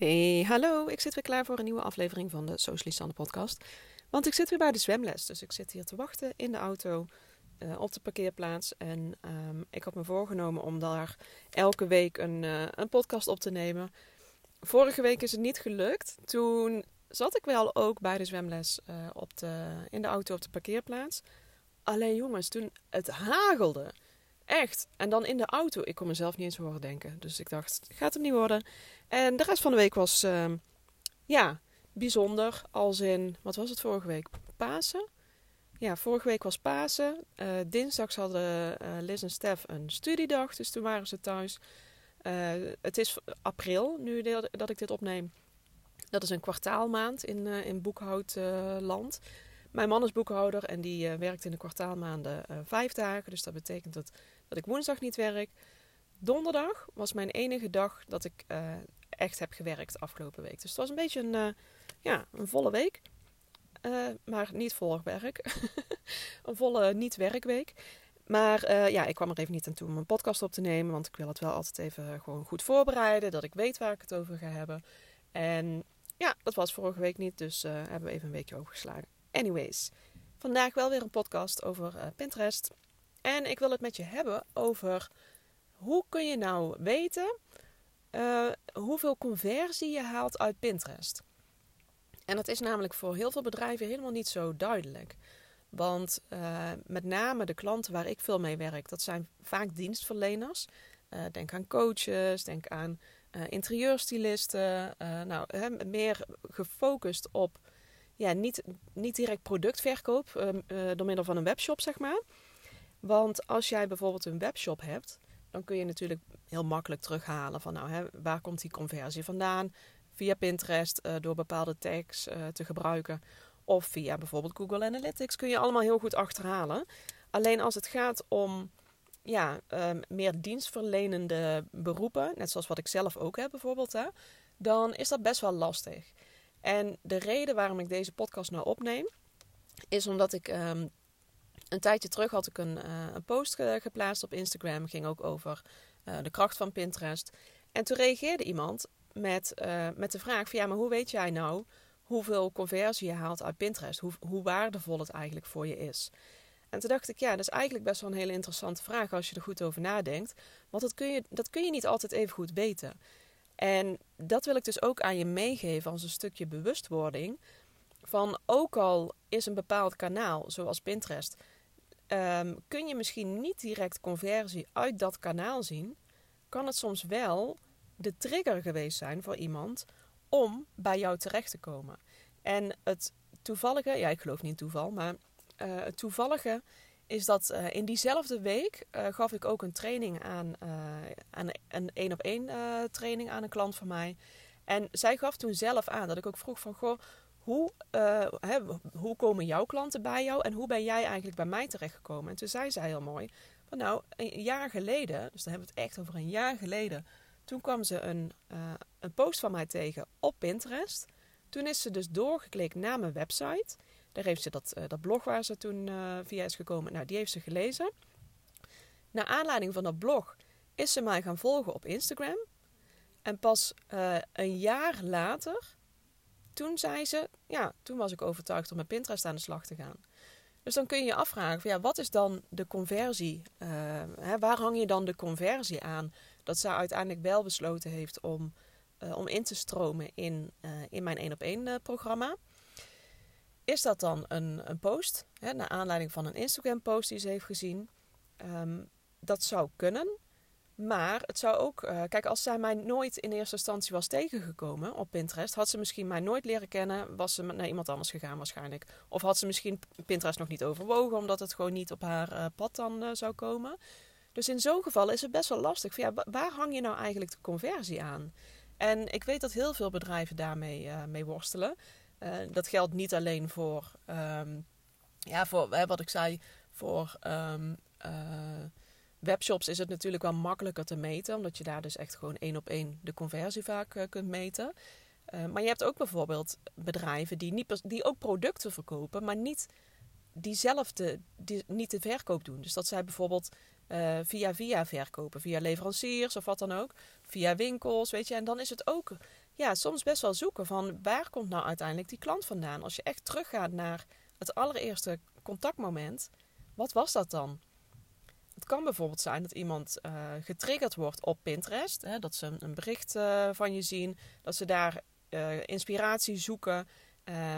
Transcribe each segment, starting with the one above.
Hey, hallo. Ik zit weer klaar voor een nieuwe aflevering van de Socialist podcast. Want ik zit weer bij de zwemles. Dus ik zit hier te wachten in de auto uh, op de parkeerplaats. En um, ik had me voorgenomen om daar elke week een, uh, een podcast op te nemen. Vorige week is het niet gelukt. Toen zat ik wel ook bij de zwemles uh, op de, in de auto op de parkeerplaats. Alleen jongens, toen het hagelde. Echt. En dan in de auto. Ik kon mezelf niet eens horen denken. Dus ik dacht, gaat het niet worden. En de rest van de week was, uh, ja, bijzonder. Als in, wat was het vorige week? Pasen? Ja, vorige week was Pasen. Uh, dinsdags hadden uh, Liz en Stef een studiedag. Dus toen waren ze thuis. Uh, het is april, nu dat ik dit opneem. Dat is een kwartaalmaand in, in boekhoudland. Mijn man is boekhouder en die werkt in de kwartaalmaanden vijf dagen. Dus dat betekent dat, dat ik woensdag niet werk. Donderdag was mijn enige dag dat ik echt heb gewerkt afgelopen week. Dus het was een beetje een, uh, ja, een volle week. Uh, maar niet vol werk. een volle niet-werkweek. Maar ja, ik kwam er even niet aan toe om een podcast op te nemen. Want ik wil het wel altijd even gewoon goed voorbereiden. Dat ik weet waar ik het over ga hebben. En ja, dat was vorige week niet. Dus hebben we even een weekje overgeslagen. Anyways, vandaag wel weer een podcast over Pinterest. En ik wil het met je hebben over hoe kun je nou weten uh, hoeveel conversie je haalt uit Pinterest. En dat is namelijk voor heel veel bedrijven helemaal niet zo duidelijk. Want uh, met name de klanten waar ik veel mee werk, dat zijn vaak dienstverleners. Uh, denk aan coaches, denk aan interieurstylisten. nou, meer gefocust op ja, niet, niet direct productverkoop door middel van een webshop, zeg maar. Want als jij bijvoorbeeld een webshop hebt, dan kun je natuurlijk heel makkelijk terughalen van nou, hè, waar komt die conversie vandaan? Via Pinterest uh, door bepaalde tags uh, te gebruiken. Of via bijvoorbeeld Google Analytics kun je allemaal heel goed achterhalen. Alleen als het gaat om ja, um, meer dienstverlenende beroepen, net zoals wat ik zelf ook heb bijvoorbeeld, hè, dan is dat best wel lastig. En de reden waarom ik deze podcast nou opneem, is omdat ik um, een tijdje terug had ik een, uh, een post geplaatst op Instagram. Ging ook over uh, de kracht van Pinterest. En toen reageerde iemand met, uh, met de vraag van ja, maar hoe weet jij nou hoeveel conversie je haalt uit Pinterest? Hoe, hoe waardevol het eigenlijk voor je is? En toen dacht ik, ja, dat is eigenlijk best wel een hele interessante vraag als je er goed over nadenkt. Want dat kun je, dat kun je niet altijd even goed weten. En dat wil ik dus ook aan je meegeven als een stukje bewustwording. Van ook al is een bepaald kanaal, zoals Pinterest, um, kun je misschien niet direct conversie uit dat kanaal zien, kan het soms wel de trigger geweest zijn voor iemand om bij jou terecht te komen. En het toevallige, ja, ik geloof niet in toeval, maar uh, het toevallige is dat uh, in diezelfde week uh, gaf ik ook een training aan, aan een één op één training aan een klant van mij. En zij gaf toen zelf aan dat ik ook vroeg van, goh, hoe, hè, hoe komen jouw klanten bij jou en hoe ben jij eigenlijk bij mij terechtgekomen? En toen zei zij heel mooi, van nou, een jaar geleden, dus dan hebben we het echt over een jaar geleden, toen kwam ze een, uh, een post van mij tegen op Pinterest. Toen is ze dus doorgeklikt naar mijn website. Daar heeft ze dat, uh, dat blog waar ze toen via is gekomen, nou, die heeft ze gelezen. Naar aanleiding van dat blog is ze mij gaan volgen op Instagram. En pas een jaar later toen zei ze, ja, toen was ik overtuigd om met Pinterest aan de slag te gaan. Dus dan kun je je afvragen, van, ja, wat is dan de conversie? Uh, hè, waar hang je dan de conversie aan? Dat zij uiteindelijk wel besloten heeft om, uh, om in te stromen in, uh, in mijn 1 op 1 programma. Is dat dan een, een post, hè, naar aanleiding van een Instagram post die ze heeft gezien? Um, dat zou kunnen. Maar het zou ook, uh, kijk, als zij mij nooit in eerste instantie was tegengekomen op Pinterest, had ze misschien mij nooit leren kennen, was ze naar iemand anders gegaan waarschijnlijk. Of had ze misschien Pinterest nog niet overwogen, omdat het gewoon niet op haar uh, pad dan uh, zou komen. Dus in zo'n geval is het best wel lastig. Ja, waar hang je nou eigenlijk de conversie aan? En ik weet dat heel veel bedrijven daarmee mee worstelen. dat geldt niet alleen voor, um, ja, voor wat ik zei, voor. Um, Webshops is het natuurlijk wel makkelijker te meten, omdat je daar dus echt gewoon één op één de conversie vaak uh, kunt meten. Uh, maar je hebt ook bijvoorbeeld bedrijven die, niet, die ook producten verkopen, maar niet diezelfde, die, niet de verkoop doen. Dus dat zij bijvoorbeeld uh, via via verkopen, via leveranciers of wat dan ook, via winkels, weet je. En dan is het ook ja, soms best wel zoeken van waar komt nou uiteindelijk die klant vandaan. Als je echt teruggaat naar het allereerste contactmoment, wat was dat dan? Het kan bijvoorbeeld zijn dat iemand uh, getriggerd wordt op Pinterest. Hè, dat ze een bericht uh, van je zien. Dat ze daar uh, inspiratie zoeken.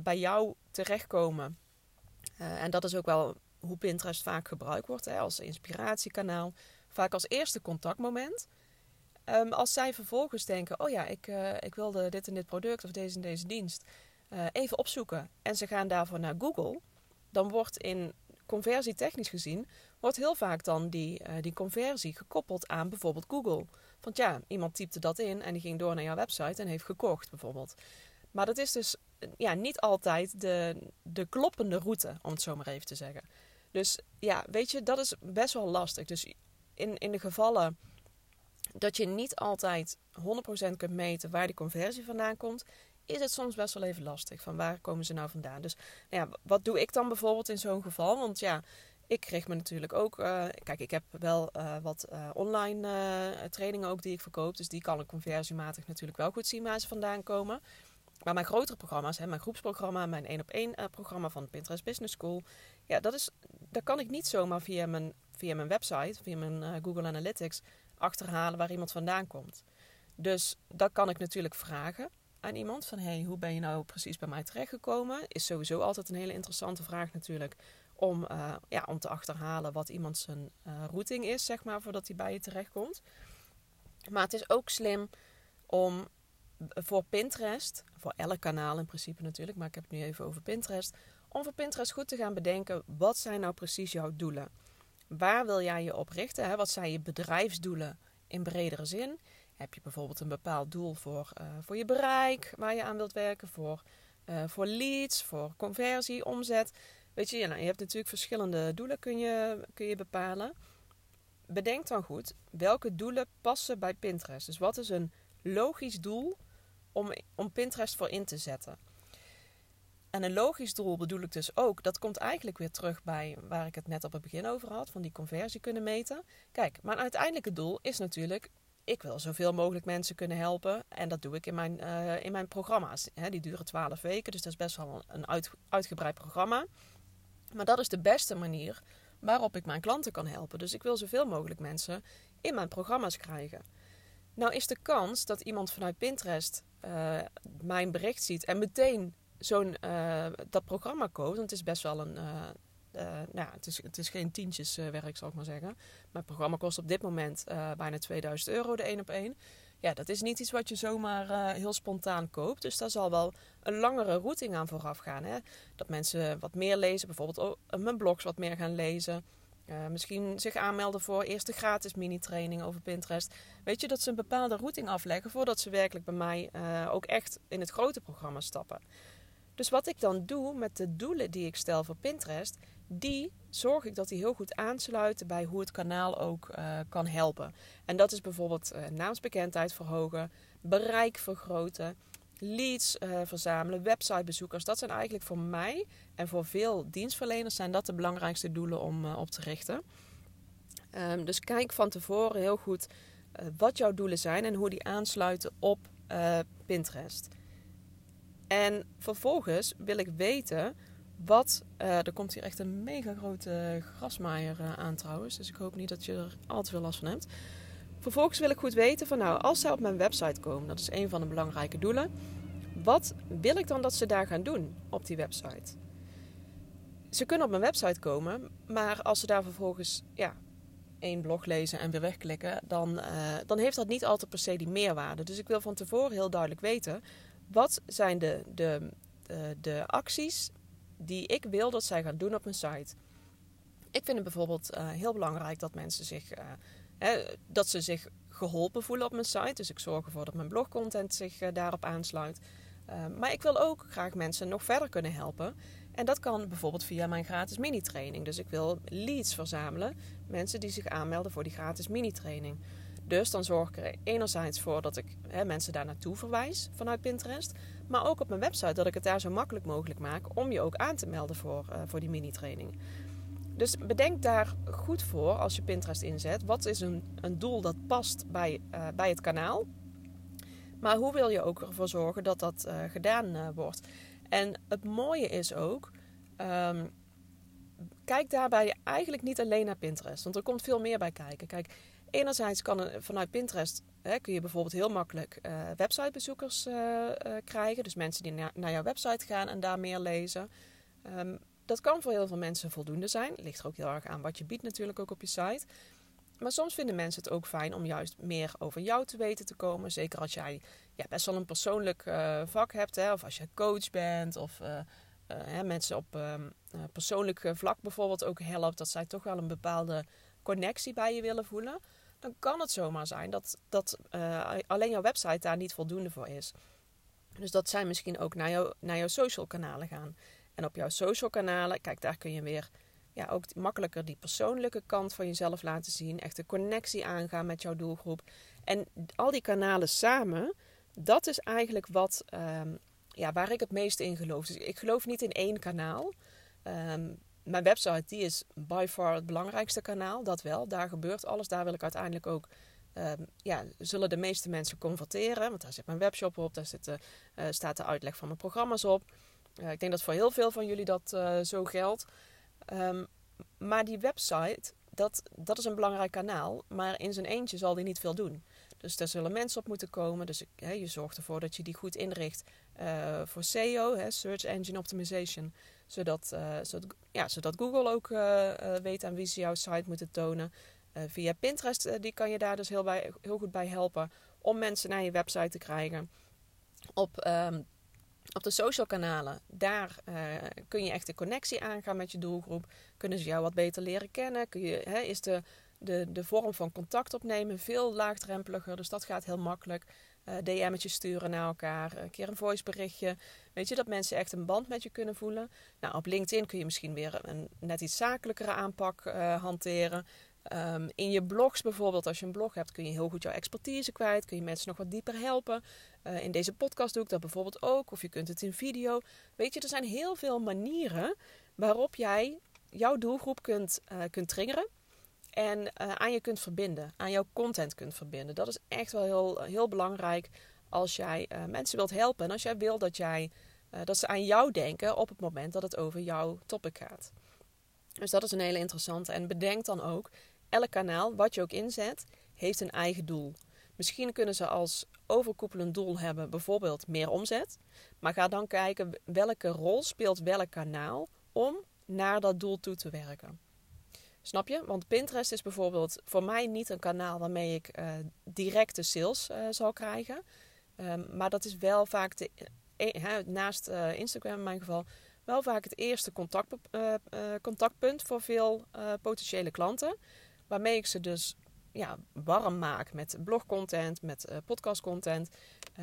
bij jou terechtkomen. en dat is ook wel hoe Pinterest vaak gebruikt wordt. Hè, als inspiratiekanaal. Vaak als eerste contactmoment. Um, als zij vervolgens denken: Oh ja, ik, ik wilde dit en dit product of deze en deze dienst. even opzoeken. En ze gaan daarvoor naar Google. Dan wordt in conversietechnisch gezien wordt heel vaak dan die, uh, die conversie gekoppeld aan bijvoorbeeld Google. Want ja, iemand typte dat in en die ging door naar jouw website en heeft gekocht bijvoorbeeld. Maar dat is dus eh, ja, niet altijd de, de kloppende route, om het zo maar even te zeggen. Dus ja, weet je, dat is best wel lastig. Dus in, in de gevallen dat je niet altijd 100% kunt meten waar die conversie vandaan komt, is het soms best wel even lastig. Van waar komen ze nou vandaan? Dus nou ja, wat doe ik dan bijvoorbeeld in zo'n geval? Want ja, ik kreeg me natuurlijk ook. Uh, kijk, ik heb wel uh, wat uh, online trainingen ook die ik verkoop. Dus die kan ik conversiematig natuurlijk wel goed zien waar ze vandaan komen. Maar mijn grotere programma's, hè, mijn groepsprogramma, mijn één op één programma van Pinterest Business School. Ja, dat is, daar kan ik niet zomaar via mijn, via mijn website, via mijn Google Analytics achterhalen waar iemand vandaan komt. Dus dat kan ik natuurlijk vragen aan iemand. Van hey, hoe ben je nou precies bij mij terechtgekomen? Is sowieso altijd een hele interessante vraag natuurlijk om, uh, ja, om te achterhalen wat iemand zijn uh, routing is, zeg maar, voordat hij bij je terechtkomt. Maar het is ook slim om voor Pinterest, voor elk kanaal in principe natuurlijk, maar ik heb het nu even over Pinterest, om voor Pinterest goed te gaan bedenken, wat zijn nou precies jouw doelen? Waar wil jij je op richten? Hè? Wat zijn je bedrijfsdoelen in bredere zin? Heb je bijvoorbeeld een bepaald doel voor, uh, voor je bereik, waar je aan wilt werken, voor, voor leads, voor conversie, omzet? Weet je, nou, je hebt natuurlijk verschillende doelen kun je, kun je bepalen. Bedenk dan goed welke doelen passen bij Pinterest. Dus wat is een logisch doel om, om Pinterest voor in te zetten? En een logisch doel bedoel ik dus ook, dat komt eigenlijk weer terug bij waar ik het net op het begin over had, van die conversie kunnen meten. Kijk, mijn uiteindelijke doel is natuurlijk, ik wil zoveel mogelijk mensen kunnen helpen. En dat doe ik in mijn, uh, in mijn programma's. die duren 12 weken, dus dat is best wel een uit, uitgebreid programma. Maar dat is de beste manier waarop ik mijn klanten kan helpen. Dus ik wil zoveel mogelijk mensen in mijn programma's krijgen. Nou is de kans dat iemand vanuit Pinterest uh, mijn bericht ziet en meteen zo'n uh, dat programma koopt. Want het is best wel een. Uh, nou, het is, het is geen tientjeswerk, zal ik maar zeggen. Mijn programma kost op dit moment bijna 2000 euro de één op één ja, dat is niet iets wat je zomaar heel spontaan koopt. Dus daar zal wel een langere routing aan vooraf gaan. Hè? Dat mensen wat meer lezen, bijvoorbeeld mijn blogs wat meer gaan lezen. Misschien zich aanmelden voor eerste gratis mini-training over Pinterest. Weet je, dat ze een bepaalde routing afleggen voordat ze werkelijk bij mij ook echt in het grote programma stappen. Dus wat ik dan doe met de doelen die ik stel voor Pinterest, die zorg ik dat die heel goed aansluiten bij hoe het kanaal ook uh, kan helpen. En dat is bijvoorbeeld uh, naamsbekendheid verhogen, bereik vergroten, leads uh, verzamelen, websitebezoekers. Dat zijn eigenlijk voor mij en voor veel dienstverleners zijn dat de belangrijkste doelen om op te richten. Um, dus kijk van tevoren heel goed wat jouw doelen zijn en hoe die aansluiten op Pinterest. En vervolgens wil ik weten wat. Uh, er komt hier echt een mega grote grasmaaier uh, aan trouwens. Dus ik hoop niet dat je er al te veel last van hebt. Vervolgens wil ik goed weten van nou, als zij op mijn website komen, dat is een van de belangrijke doelen. Wat wil ik dan dat ze daar gaan doen op die website? Ze kunnen op mijn website komen, maar als ze daar vervolgens ja, één blog lezen en weer wegklikken, dan, uh, dan heeft dat niet altijd per se die meerwaarde. Dus ik wil van tevoren heel duidelijk weten wat zijn de, de, de, de acties die ik wil dat zij gaan doen op mijn site. Ik vind het bijvoorbeeld uh, heel belangrijk dat mensen zich, uh, hè, dat ze zich geholpen voelen op mijn site. Dus ik zorg ervoor dat mijn blogcontent zich daarop aansluit. maar ik wil ook graag mensen nog verder kunnen helpen. En dat kan bijvoorbeeld via mijn gratis mini-training. Dus ik wil leads verzamelen. Mensen die zich aanmelden voor die gratis mini-training. Dus dan zorg ik er enerzijds voor dat ik hè, mensen daar naartoe verwijs vanuit Pinterest. Maar ook op mijn website dat ik het daar zo makkelijk mogelijk maak om je ook aan te melden voor, uh, voor die mini-training. Dus bedenk daar goed voor als je Pinterest inzet. Wat is een, een doel dat past bij, uh, bij het kanaal? Maar hoe wil je ook ervoor zorgen dat dat uh, gedaan wordt? En het mooie is ook, um, kijk daarbij eigenlijk niet alleen naar Pinterest, want er komt veel meer bij kijken. Kijk, enerzijds kan er, vanuit Pinterest hè, kun je bijvoorbeeld heel makkelijk uh, websitebezoekers uh, krijgen, dus mensen die na naar jouw website gaan en daar meer lezen. Um, dat kan voor heel veel mensen voldoende zijn. Ligt er ook heel erg aan wat je biedt natuurlijk ook op je site. Maar soms vinden mensen het ook fijn om juist meer over jou te weten te komen. Zeker als jij ja, best wel een persoonlijk vak hebt. Hè, of als je coach bent. Of uh, mensen op ehm, persoonlijk vlak bijvoorbeeld ook helpt. Dat zij toch wel een bepaalde connectie bij je willen voelen. Dan kan het zomaar zijn dat, dat alleen jouw website daar niet voldoende voor is. Dus dat zij misschien ook naar, jou, naar jouw social kanalen gaan. En op jouw social kanalen, kijk, daar kun je weer ja, ook makkelijker die persoonlijke kant van jezelf laten zien. Echt de connectie aangaan met jouw doelgroep. En al die kanalen samen, dat is eigenlijk wat, um, ja, waar ik het meest in geloof. Dus ik geloof niet in één kanaal. Um, mijn website die is by far het belangrijkste kanaal, dat wel. Daar gebeurt alles. Daar wil ik uiteindelijk ook um, ja, zullen de meeste mensen converteren. Want daar zit mijn webshop op, daar zit de, uh, staat de uitleg van mijn programma's op. Uh, ik denk dat voor heel veel van jullie dat uh, zo geldt. Um, maar die website, dat, dat is een belangrijk kanaal. Maar in zijn eentje zal die niet veel doen. Dus daar zullen mensen op moeten komen. Dus je zorgt ervoor dat je die goed inricht uh, voor SEO, Search Engine Optimization. Zodat, uh, zodat, ja, zodat Google ook uh, weet aan wie ze jouw site moeten tonen. via Pinterest, die kan je daar dus heel, bij, heel goed bij helpen om mensen naar je website te krijgen. Op um, op de social kanalen, daar kun je echt de connectie aangaan met je doelgroep. Kunnen ze jou wat beter leren kennen? Kun je, is de, de, de vorm van contact opnemen veel laagdrempeliger. Dus dat gaat heel makkelijk. Uh, DM'tjes sturen naar elkaar, een keer een voiceberichtje. Weet je, dat mensen echt een band met je kunnen voelen. Nou, op LinkedIn kun je misschien weer een net iets zakelijkere aanpak uh, hanteren. Um, in je blogs bijvoorbeeld, als je een blog hebt, kun je heel goed jouw expertise kwijt. Kun je mensen nog wat dieper helpen. Uh, in deze podcast doe ik dat bijvoorbeeld ook. Of je kunt het in video. Weet je, er zijn heel veel manieren waarop jij jouw doelgroep kunt, kunt triggeren. En uh, aan je kunt verbinden. Aan jouw content kunt verbinden. Dat is echt wel heel, heel belangrijk als jij mensen wilt helpen. En als jij wil dat, jij, dat ze aan jou denken op het moment dat het over jouw topic gaat. Dus dat is een hele interessante. En bedenk dan ook, elk kanaal, wat je ook inzet, heeft een eigen doel. Misschien kunnen ze als overkoepelend doel hebben bijvoorbeeld meer omzet. Maar ga dan kijken welke rol speelt welk kanaal om naar dat doel toe te werken. Snap je? Want Pinterest is bijvoorbeeld voor mij niet een kanaal waarmee ik uh, directe sales uh, zal krijgen. Um, maar dat is wel vaak de, uh, naast Instagram in mijn geval wel vaak het eerste contact, contactpunt voor veel potentiële klanten. Waarmee ik ze dus ja, warm maak met blogcontent, met podcastcontent.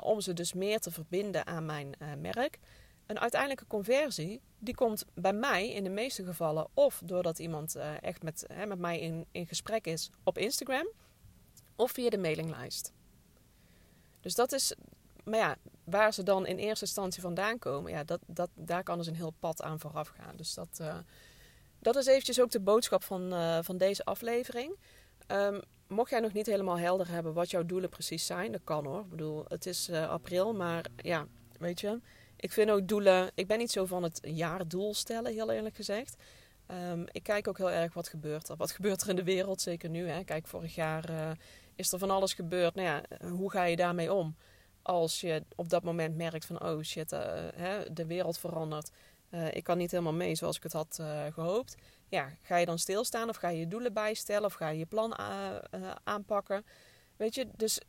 Om ze dus meer te verbinden aan mijn merk. Een uiteindelijke conversie, die komt bij mij in de meeste gevallen of doordat iemand echt met, met mij in, in gesprek is op Instagram. Of via de mailinglijst. Dus dat is, maar ja, waar ze dan in eerste instantie vandaan komen, ja, dat, dat, daar kan dus een heel pad aan vooraf gaan. Dus dat, dat is eventjes ook de boodschap van, van deze aflevering. Um, mocht jij nog niet helemaal helder hebben wat jouw doelen precies zijn, dat kan hoor. Ik bedoel, het is april, maar ja, weet je. Ik vind ook doelen. Ik ben niet zo van het jaardoel stellen, heel eerlijk gezegd. Um, ik kijk ook heel erg wat gebeurt er. Wat gebeurt er in de wereld, zeker nu. Hè? Kijk, vorig jaar uh, is er van alles gebeurd. Nou ja, hoe ga je daarmee om? Als je op dat moment merkt van, oh shit, uh, hè, de wereld verandert. ik kan niet helemaal mee zoals ik het had gehoopt ja, ga je dan stilstaan of ga je je doelen bijstellen of ga je je plan aanpakken? Weet je, dus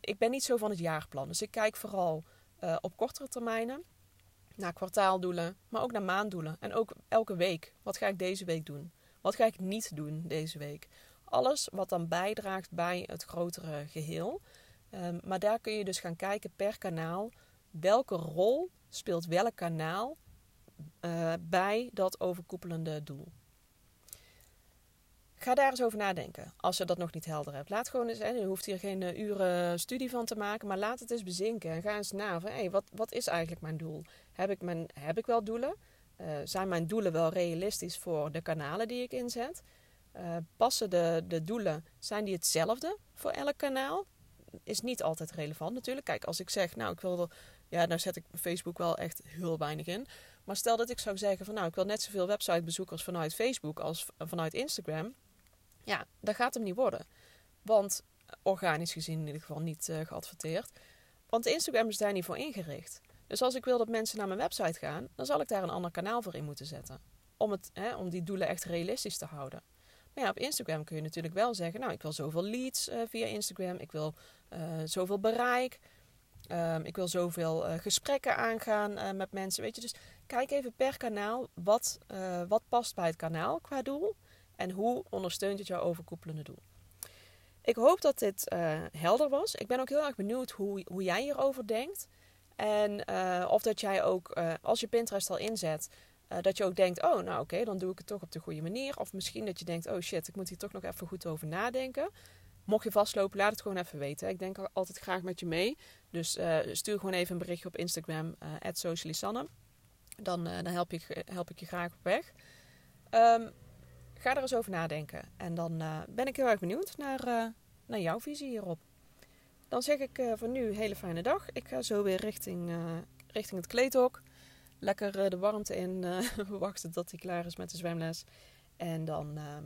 ik ben niet zo van het jaarplan. Dus ik kijk vooral uh, op kortere termijnen naar kwartaaldoelen, maar ook naar maanddoelen. En ook elke week. Wat ga ik deze week doen? Wat ga ik niet doen deze week? Alles wat dan bijdraagt bij het grotere geheel. Um, maar daar kun je dus gaan kijken per kanaal. Welke rol speelt welk kanaal uh, bij dat overkoepelende doel? Ga daar eens over nadenken als je dat nog niet helder hebt. Laat gewoon eens, hè, je hoeft hier geen uh, uren studie van te maken, maar laat het eens bezinken. En ga eens na van, hey, wat, wat is eigenlijk mijn doel? Heb ik, mijn, heb ik wel doelen? Uh, zijn mijn doelen wel realistisch voor de kanalen die ik inzet? Uh, passen de, de doelen, zijn die hetzelfde voor elk kanaal? is niet altijd relevant natuurlijk. Kijk, als ik zeg, nou, ik wil er, ja, nou zet ik Facebook wel echt heel weinig in. Maar stel dat ik zou zeggen van, nou, ik wil net zoveel websitebezoekers vanuit Facebook als vanuit Instagram. Ja, dat gaat hem niet worden. Want organisch gezien in ieder geval niet uh, geadverteerd. Want Instagram is daar niet voor ingericht. Dus als ik wil dat mensen naar mijn website gaan, dan zal ik daar een ander kanaal voor in moeten zetten. Om, het, hè, om die doelen echt realistisch te houden. Maar ja, op Instagram kun je natuurlijk wel zeggen: Nou, ik wil zoveel leads uh, via Instagram, ik wil uh, zoveel bereik, um, ik wil zoveel gesprekken aangaan met mensen. Weet je, dus kijk even per kanaal wat, wat past bij het kanaal qua doel en hoe ondersteunt het jouw overkoepelende doel. Ik hoop dat dit helder was. Ik ben ook heel erg benieuwd hoe, hoe jij hierover denkt. En of dat jij ook, als je Pinterest al inzet, dat je ook denkt, oh, nou oké, dan doe ik het toch op de goede manier. Of misschien dat je denkt, oh shit, ik moet hier toch nog even goed over nadenken. Mocht je vastlopen, laat het gewoon even weten. Ik denk altijd graag met je mee. Dus stuur gewoon even een berichtje op Instagram, @socialisanne. Dan, dan help, ik, help ik je graag op weg. Um, ga er eens over nadenken. En dan ben ik heel erg benieuwd naar, naar jouw visie hierop. Dan zeg ik voor nu hele fijne dag. Ik ga zo weer richting, richting het kleedhok lekker eh, de warmte in. Wachten tot hij klaar is met de zwemles. En dan, uh,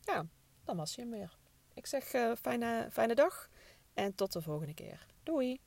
ja, dan was hij hem weer. Ik zeg fijne, fijne dag en tot de volgende keer. Doei!